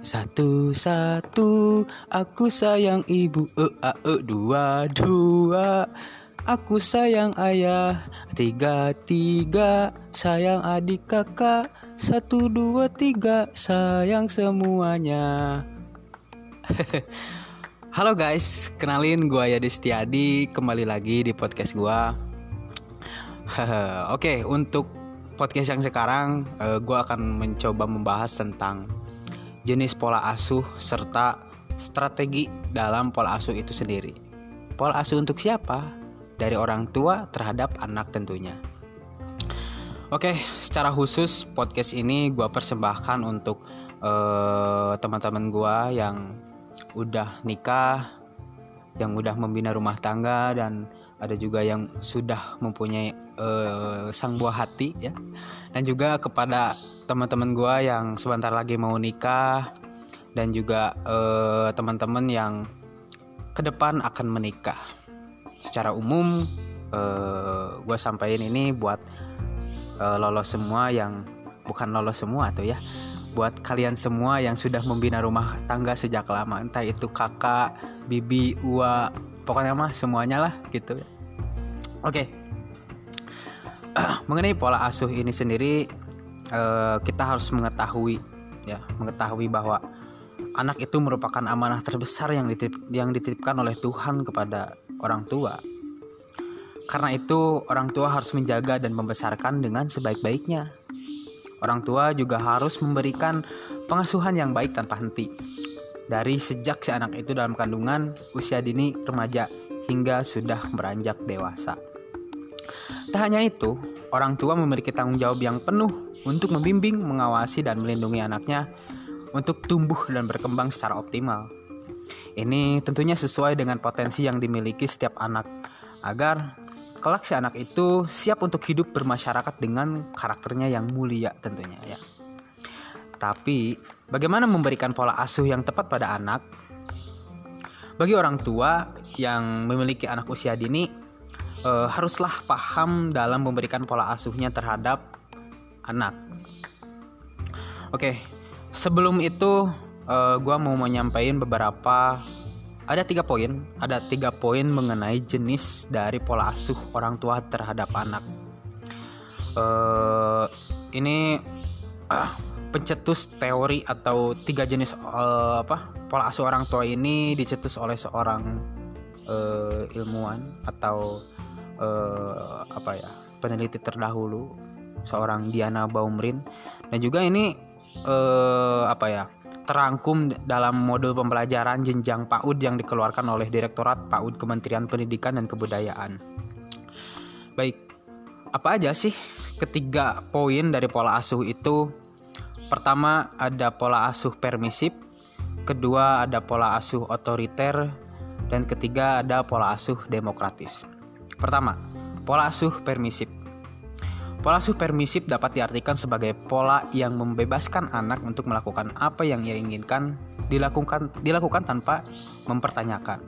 Satu-satu aku sayang ibu e a e dua dua. Aku sayang ayah Tiga tiga Sayang adik kakak Satu dua tiga. Sayang semuanya. Halo guys Kenalin gue Yadi Setiadi Kembali lagi di podcast gue Oke untuk podcast yang sekarang uh, Gue akan mencoba membahas tentang Jenis pola asuh Serta strategi dalam pola asuh itu sendiri Pola asuh untuk siapa? dari orang tua terhadap anak tentunya. Oke, secara khusus podcast ini gue persembahkan untuk uh, teman-teman gue yang udah nikah, yang udah membina rumah tangga dan ada juga yang sudah mempunyai uh, sang buah hati ya, dan juga kepada teman-teman gue yang sebentar lagi mau nikah dan juga uh, teman-teman yang ke depan akan menikah. Secara umum uh, eh, gue sampaikan ini buat uh, lolos semua yang bukan lolos semua tuh ya buat kalian semua yang sudah membina rumah tangga sejak lama. Entah itu kakak bibi ua pokoknya mah semuanya lah gitu oke okay. mengenai pola asuh ini sendiri uh, kita harus mengetahui ya mengetahui bahwa anak itu merupakan amanah terbesar yang dititip, yang dititipkan oleh Tuhan kepada orang tua. Karena itu, orang tua harus menjaga dan membesarkan dengan sebaik-baiknya. Orang tua juga harus memberikan pengasuhan yang baik tanpa henti. Dari sejak si anak itu dalam kandungan, usia dini, remaja, hingga sudah beranjak dewasa. Tak hanya itu, orang tua memiliki tanggung jawab yang penuh untuk membimbing, mengawasi, dan melindungi anaknya untuk tumbuh dan berkembang secara optimal. Ini tentunya sesuai dengan potensi yang dimiliki setiap anak agar kelak si anak itu siap untuk hidup bermasyarakat dengan karakternya yang mulia tentunya ya. Tapi bagaimana memberikan pola asuh yang tepat pada anak? Bagi orang tua yang memiliki anak usia dini eh, haruslah paham dalam memberikan pola asuhnya terhadap anak. Oke, sebelum itu uh, eh, gue mau menyampaikan beberapa ada tiga poin ada tiga poin mengenai jenis dari pola asuh orang tua terhadap anak uh, ini uh, pencetus teori atau tiga jenis uh, apa pola asuh orang tua ini dicetus oleh seorang uh, ilmuwan atau uh, apa ya peneliti terdahulu seorang Diana Baumrin dan juga ini uh, apa ya terangkum dalam modul pembelajaran jenjang PAUD yang dikeluarkan oleh Direktorat PAUD Kementerian Pendidikan dan Kebudayaan. Baik, apa aja sih ketiga poin dari pola asuh itu? Pertama ada pola asuh permisif, kedua ada pola asuh otoriter, dan ketiga ada pola asuh demokratis. Pertama, pola asuh permisif. Pola asuh permisif dapat diartikan sebagai pola yang membebaskan anak untuk melakukan apa yang ia inginkan dilakukan dilakukan tanpa mempertanyakan.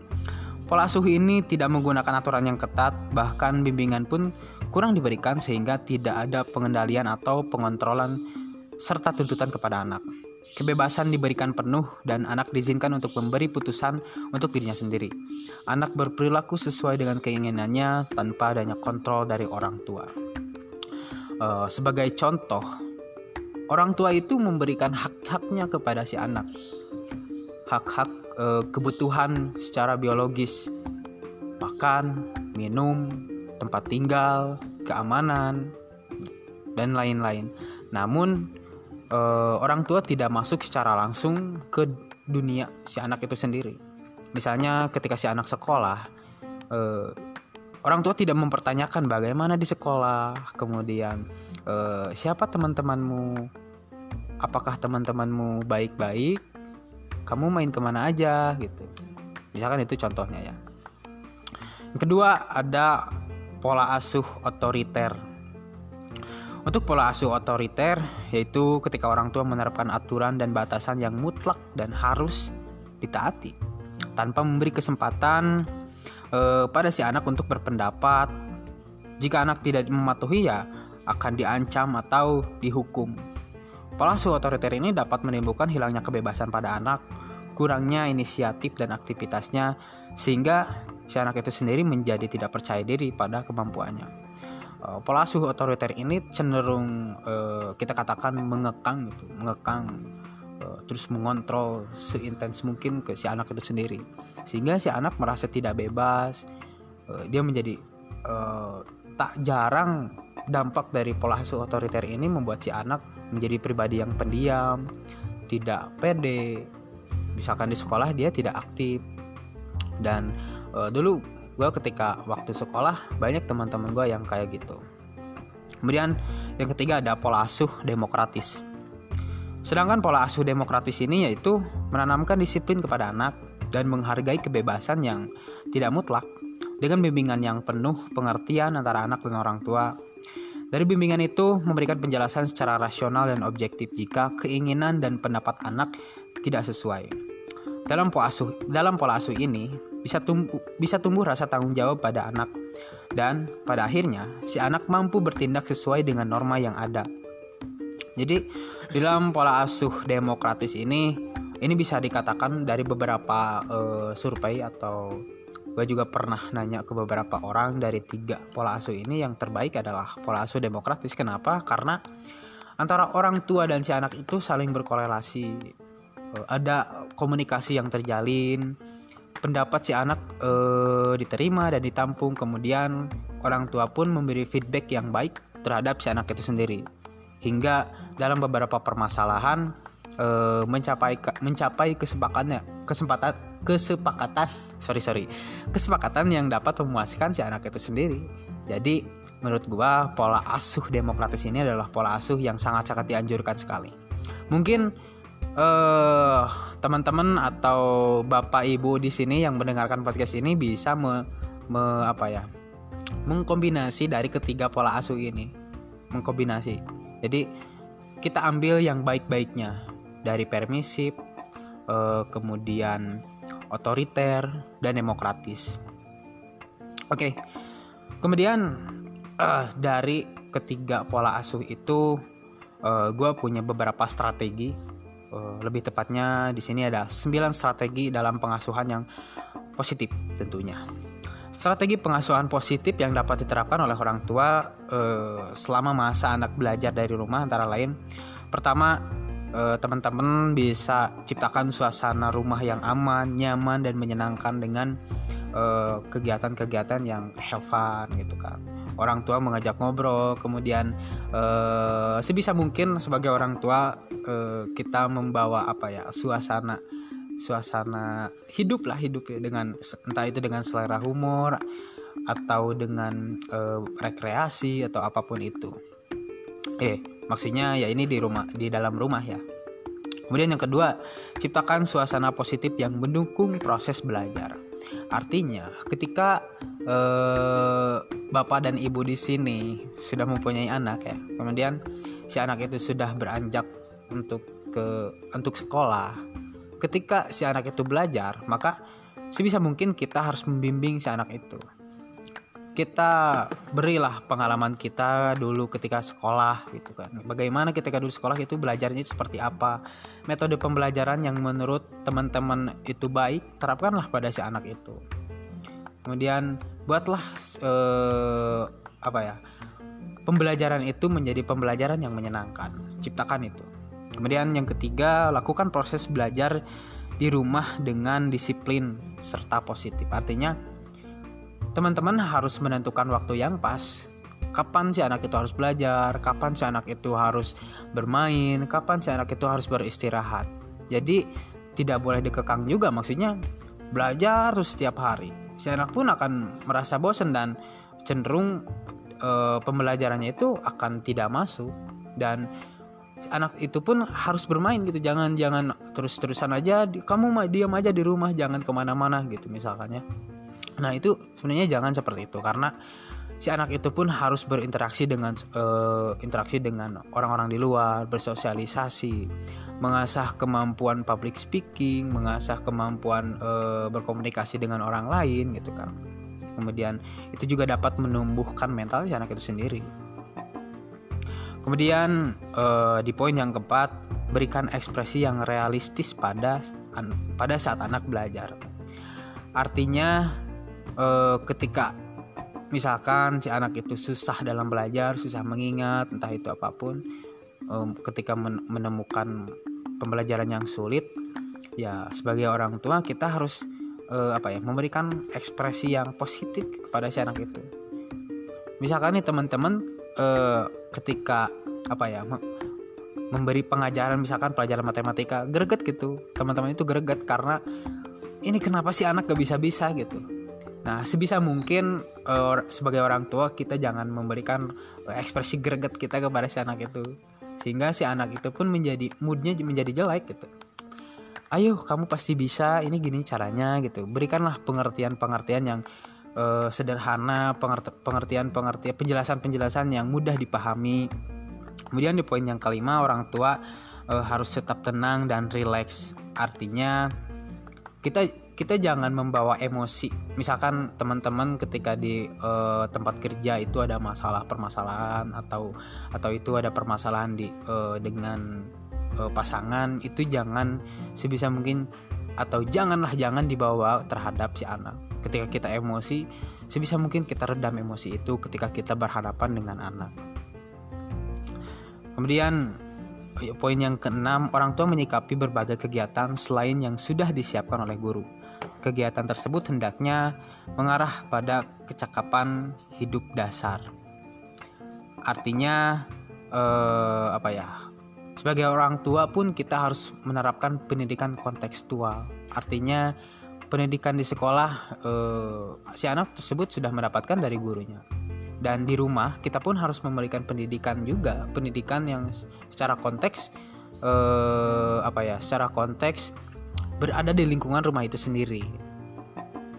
Pola asuh ini tidak menggunakan aturan yang ketat, bahkan bimbingan pun kurang diberikan sehingga tidak ada pengendalian atau pengontrolan serta tuntutan kepada anak. Kebebasan diberikan penuh dan anak diizinkan untuk memberi putusan untuk dirinya sendiri. Anak berperilaku sesuai dengan keinginannya tanpa adanya kontrol dari orang tua. Uh, sebagai contoh, orang tua itu memberikan hak-haknya kepada si anak. Hak-hak uh, kebutuhan secara biologis, makan, minum, tempat tinggal, keamanan, dan lain-lain. Namun uh, orang tua tidak masuk secara langsung ke dunia si anak itu sendiri. Misalnya ketika si anak sekolah, orang tua tidak mempertanyakan bagaimana di sekolah, kemudian uh, siapa teman-temanmu, apakah teman-temanmu baik-baik, kamu main ke mana aja gitu. Misalkan itu contohnya ya. Yang kedua ada pola asuh otoriter. Untuk pola asuh otoriter yaitu ketika orang tua menerapkan aturan dan batasan yang mutlak dan harus ditaati tanpa memberi kesempatan eh, pada si anak untuk berpendapat. Jika anak tidak mematuhi ya akan diancam atau dihukum. Pola asuh otoriter ini dapat menimbulkan hilangnya kebebasan pada anak, kurangnya inisiatif dan aktivitasnya, sehingga si anak itu sendiri menjadi tidak percaya diri pada kemampuannya. Uh, pola asuh otoriter ini cenderung uh, kita katakan mengekang gitu, mengekang uh, terus mengontrol seintens mungkin ke si anak itu sendiri, sehingga si anak merasa tidak bebas, dia menjadi uh, tak jarang dampak dari pola asuh otoriter ini membuat si anak menjadi pribadi yang pendiam, tidak pede. Misalkan di sekolah dia tidak aktif. Dan uh, dulu gue ketika waktu sekolah banyak teman-teman gue yang kayak gitu. Kemudian yang ketiga ada pola asuh demokratis. Sedangkan pola asuh demokratis ini yaitu menanamkan disiplin kepada anak dan menghargai kebebasan yang tidak mutlak dengan bimbingan yang penuh pengertian antara anak dengan orang tua dari bimbingan itu memberikan penjelasan secara rasional dan objektif jika keinginan dan pendapat anak tidak sesuai. Dalam pola asuh, dalam pola asuh ini bisa tumbuh, bisa tumbuh rasa tanggung jawab pada anak. Dan pada akhirnya si anak mampu bertindak sesuai dengan norma yang ada. Jadi dalam pola asuh demokratis ini ini bisa dikatakan dari beberapa uh, survei atau gue juga pernah nanya ke beberapa orang dari tiga pola asuh ini yang terbaik adalah pola asuh demokratis. Kenapa? Karena antara orang tua dan si anak itu saling berkorelasi. Eh, ada komunikasi yang terjalin pendapat si anak eh, diterima dan ditampung. Kemudian orang tua pun memberi feedback yang baik terhadap si anak itu sendiri. Hingga dalam beberapa permasalahan eh, mencapai mencapai kesepakatannya kesempatan kesepakatan sorry sorry kesepakatan yang dapat memuaskan si anak itu sendiri. Jadi menurut gua pola asuh demokratis ini adalah pola asuh yang sangat sangat dianjurkan sekali. Mungkin eh, teman-teman atau bapak ibu di sini yang mendengarkan podcast ini bisa me, me apa ya mengkombinasi dari ketiga pola asuh ini mengkombinasi jadi kita ambil yang baik-baiknya dari permisif eh, kemudian otoriter, dan demokratis. Oke, kemudian uh, dari ketiga pola asuh itu, uh, gue punya beberapa strategi. Uh, lebih tepatnya di sini ada 9 strategi dalam pengasuhan yang positif tentunya. Strategi pengasuhan positif yang dapat diterapkan oleh orang tua uh, selama masa anak belajar dari rumah antara lain pertama uh, teman-teman bisa ciptakan suasana rumah yang aman, nyaman dan menyenangkan dengan eh, kegiatan-kegiatan yang have fun gitu kan. Orang tua mengajak ngobrol, kemudian sebisa mungkin sebagai orang tua uh, kita membawa apa ya suasana suasana hidup lah hidup ya dengan entah itu dengan selera humor atau dengan uh, rekreasi atau apa pun itu. Eh, maksudnya ya ini di rumah di dalam rumah ya kemudian yang kedua ciptakan suasana positif yang mendukung proses belajar artinya ketika eh, bapak dan ibu di sini sudah mempunyai anak ya kemudian si anak itu sudah beranjak untuk ke untuk sekolah ketika si anak itu belajar maka sebisa mungkin kita harus membimbing si anak itu kita berilah pengalaman kita dulu ketika sekolah gitu kan. Bagaimana ketika dulu sekolah itu belajarnya itu seperti apa? Metode pembelajaran yang menurut teman-teman itu baik, terapkanlah pada si anak itu. Kemudian buatlah eh, apa ya? Pembelajaran itu menjadi pembelajaran yang menyenangkan. Ciptakan itu. Kemudian yang ketiga, lakukan proses belajar di rumah dengan disiplin serta positif. Artinya teman-teman harus menentukan waktu yang pas kapan si anak itu harus belajar, kapan si anak itu harus bermain, kapan si anak itu harus beristirahat. Jadi tidak boleh dikekang juga maksudnya belajar terus setiap hari. Si anak pun akan merasa bosan dan cenderung e, pembelajarannya itu akan tidak masuk dan anak itu pun harus bermain gitu jangan jangan terus terusan aja kamu diam aja di rumah jangan ke mana-mana gitu misalkannya Nah itu sebenarnya jangan seperti itu karena si anak itu pun harus berinteraksi dengan uh, interaksi dengan orang-orang di luar, bersosialisasi, mengasah kemampuan public speaking, mengasah kemampuan uh, berkomunikasi dengan orang lain gitu kan. Kemudian itu juga dapat menumbuhkan mental si anak itu sendiri. Kemudian uh, di poin yang keempat berikan ekspresi yang realistis pada pada saat anak belajar. Artinya uh, ketika misalkan si anak itu susah dalam belajar susah mengingat entah itu apa pun um, ketika menemukan pembelajaran yang sulit ya sebagai orang tua kita harus uh, apa ya memberikan ekspresi yang positif kepada si anak itu. Misalkan nih teman-teman uh, ketika apa ya memberi pengajaran misalkan pelajaran matematika greget gitu. Teman-teman itu greget karena ini kenapa sih anak gak bisa-bisa? gitu. Nah sebisa mungkin uh, sebagai orang tua kita jangan memberikan ekspresi greget kita kepada si anak itu. Sehingga si anak itu pun menjadi moodnya menjadi jelek gitu. Ayo kamu pasti bisa ini gini caranya gitu. Berikanlah pengertian-pengertian yang uh, sederhana pengertian-pengertian penjelasan-penjelasan yang mudah dipahami. Kemudian di poin yang kelima orang tua uh, harus tetap tenang dan rileks artinya kita kita jangan membawa emosi. Misalkan teman-teman ketika di uh, tempat kerja itu ada masalah permasalahan atau atau itu ada permasalahan di uh, dengan uh, pasangan itu jangan sebisa mungkin atau janganlah jangan dibawa terhadap si anak. Ketika kita emosi, sebisa mungkin kita redam emosi itu ketika kita berhadapan dengan anak. Kemudian poin yang keenam, orang tua menyikapi berbagai kegiatan selain yang sudah disiapkan oleh guru. Kegiatan tersebut hendaknya mengarah pada kecakapan hidup dasar. Artinya eh, apa ya? Sebagai orang tua pun kita harus menerapkan pendidikan kontekstual. Artinya pendidikan di sekolah eh, si anak tersebut sudah mendapatkan dari gurunya. Dan di rumah kita pun harus memberikan pendidikan juga, pendidikan yang secara konteks eh, apa ya? Secara konteks berada di lingkungan rumah itu sendiri.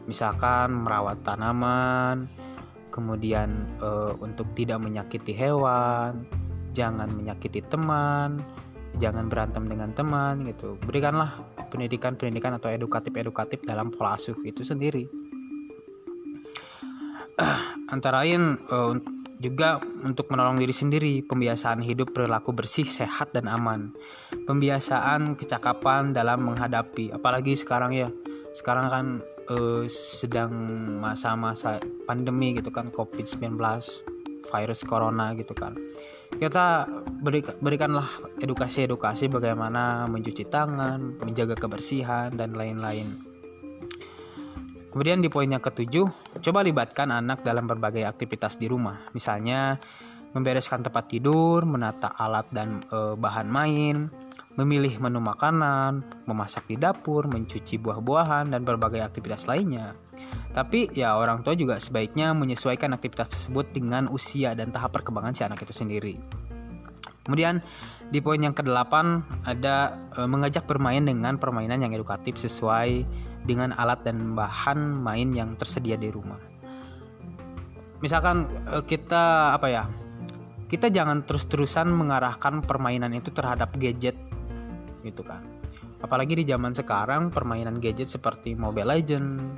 Misalkan merawat tanaman, kemudian eh, untuk tidak menyakiti hewan, jangan menyakiti teman, jangan berantem dengan teman gitu. Berikanlah pendidikan-pendidikan atau edukatif-edukatif dalam pola asuh itu sendiri. antara lain uh, juga untuk menolong diri sendiri, pembiasaan hidup perilaku bersih, sehat dan aman. Pembiasaan kecakapan dalam menghadapi, apalagi sekarang ya. Sekarang kan uh, sedang masa-masa pandemi gitu kan COVID-19, virus corona gitu kan kita beri, berikanlah edukasi-edukasi bagaimana mencuci tangan, menjaga kebersihan dan lain-lain. Kemudian di poin yang ketujuh, coba libatkan anak dalam berbagai aktivitas di rumah. Misalnya membereskan tempat tidur, menata alat dan e, bahan main, memilih menu makanan, memasak di dapur, mencuci buah-buahan dan berbagai aktivitas lainnya. Tapi ya orang tua juga sebaiknya menyesuaikan aktivitas tersebut dengan usia dan tahap perkembangan si anak itu sendiri. Kemudian di poin yang kedelapan ada e, mengajak bermain dengan permainan yang edukatif sesuai dengan alat dan bahan main yang tersedia di rumah. Misalkan e, kita apa ya? Kita jangan terus-terusan mengarahkan permainan itu terhadap gadget gitu kan. Apalagi di zaman sekarang permainan gadget seperti Mobile Legend,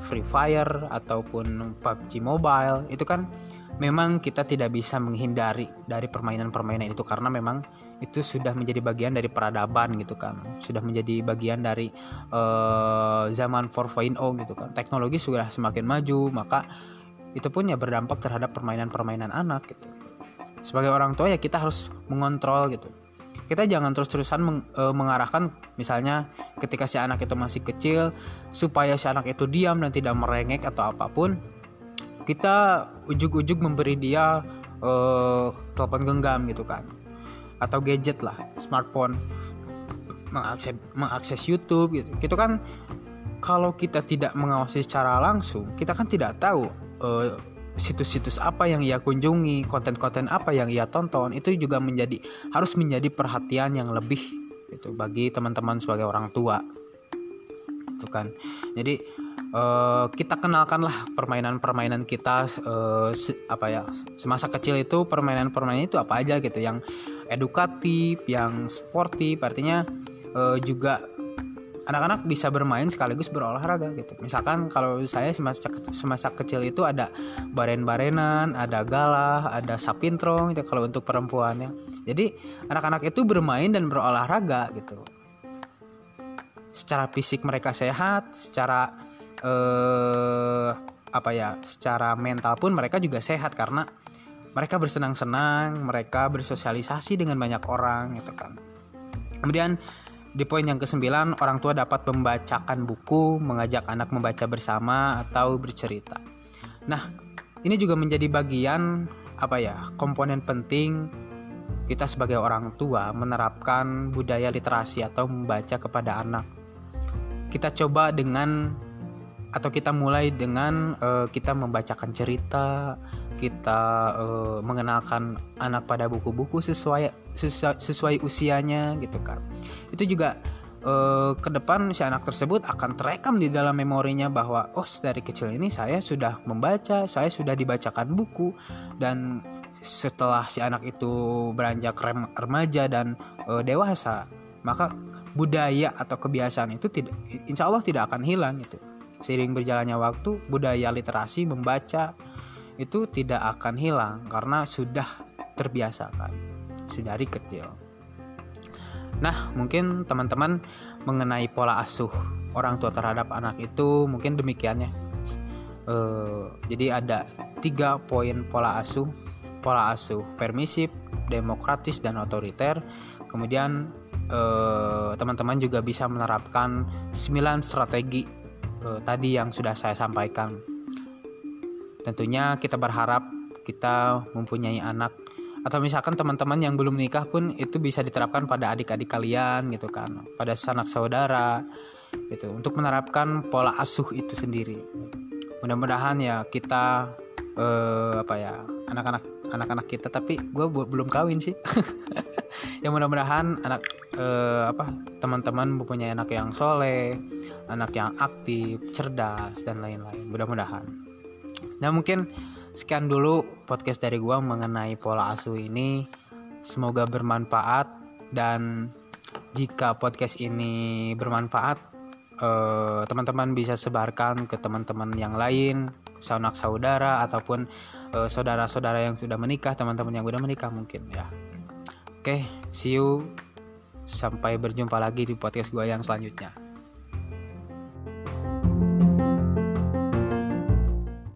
Free Fire ataupun PUBG Mobile itu kan memang kita tidak bisa menghindari dari permainan-permainan itu karena memang itu sudah menjadi bagian dari peradaban gitu kan. Sudah menjadi bagian dari uh, zaman 4.0 gitu kan. Teknologi sudah semakin maju maka itu pun ya berdampak terhadap permainan-permainan anak gitu sebagai orang tua ya kita harus mengontrol gitu. Kita jangan terus-terusan meng, e, mengarahkan misalnya ketika si anak itu masih kecil supaya si anak itu diam dan tidak merengek atau apa pun kita ujuk-ujuk memberi dia e, telepon genggam gitu kan. Atau gadget lah smartphone. Mengakses mengakses YouTube gitu. Gitu kan kalau kita tidak mengawasi secara langsung kita kan tidak tahu e, situs-situs apa yang ia kunjungi, konten-konten apa yang ia tonton itu juga menjadi harus menjadi perhatian yang lebih itu bagi teman-teman sebagai orang tua. Itu kan. Jadi uh, kita kenalkanlah permainan-permainan kita uh, se apa ya semasa kecil itu permainan-permainan itu apa aja gitu yang edukatif, yang sportif, artinya uh, juga anak-anak bisa bermain sekaligus berolahraga gitu. Misalkan kalau saya semasa semasa kecil itu ada baren-barenan ada galah ada sapintrong gitu kalau untuk perempuannya. Jadi anak-anak itu bermain dan berolahraga gitu. Secara fisik mereka sehat secara eh, apa ya secara mental pun mereka juga sehat karena mereka bersenang-senang mereka bersosialisasi dengan banyak orang gitu kan. Kemudian di poin yang kesembilan orang tua dapat membacakan buku mengajak anak membaca bersama atau bercerita. Nah ini juga menjadi bagian apa ya komponen penting kita sebagai orang tua menerapkan budaya literasi atau membaca kepada anak. Kita coba dengan atau kita mulai dengan uh, kita membacakan cerita, kita uh, mengenalkan anak pada buku-buku sesuai, sesuai sesuai usianya gitu kan. Itu juga uh, ke depan si anak tersebut akan terekam di dalam memorinya bahwa oh dari kecil ini saya sudah membaca, saya sudah dibacakan buku dan setelah si anak itu beranjak remaja dan uh, dewasa, maka budaya atau kebiasaan itu tidak insya Allah tidak akan hilang gitu seiring berjalannya waktu budaya literasi membaca itu tidak akan hilang karena sudah terbiasa kan sedari kecil. Nah mungkin teman-teman mengenai pola asuh orang tua terhadap anak itu mungkin demikian ya. E, jadi ada tiga poin pola asuh. Pola asuh permisif demokratis dan otoriter. Kemudian Eh, teman-teman juga bisa menerapkan 9 strategi uh, tadi yang sudah saya sampaikan. Tentunya kita berharap kita mempunyai anak. Atau misalkan teman-teman yang belum menikah pun itu bisa diterapkan pada adik-adik kalian gitu kan, pada sanak saudara gitu. Untuk menerapkan pola asuh itu sendiri. Mudah-mudahan ya kita uh, apa ya anak-anak anak-anak kita. Tapi gue belum kawin sih ya mudah-mudahan anak eh, apa teman-teman mempunyai anak yang soleh anak yang aktif cerdas dan lain-lain. Mudah-mudahan. Nah mungkin sekian dulu podcast dari gue mengenai pola asuh ini. Semoga bermanfaat dan jika podcast ini bermanfaat eh, teman-teman bisa sebarkan ke teman-teman yang lain sanak saudara ataupun uh, saudara-saudara yang sudah menikah teman-teman yang sudah menikah mungkin ya oke see you. Sampai berjumpa lagi di podcast gue yang selanjutnya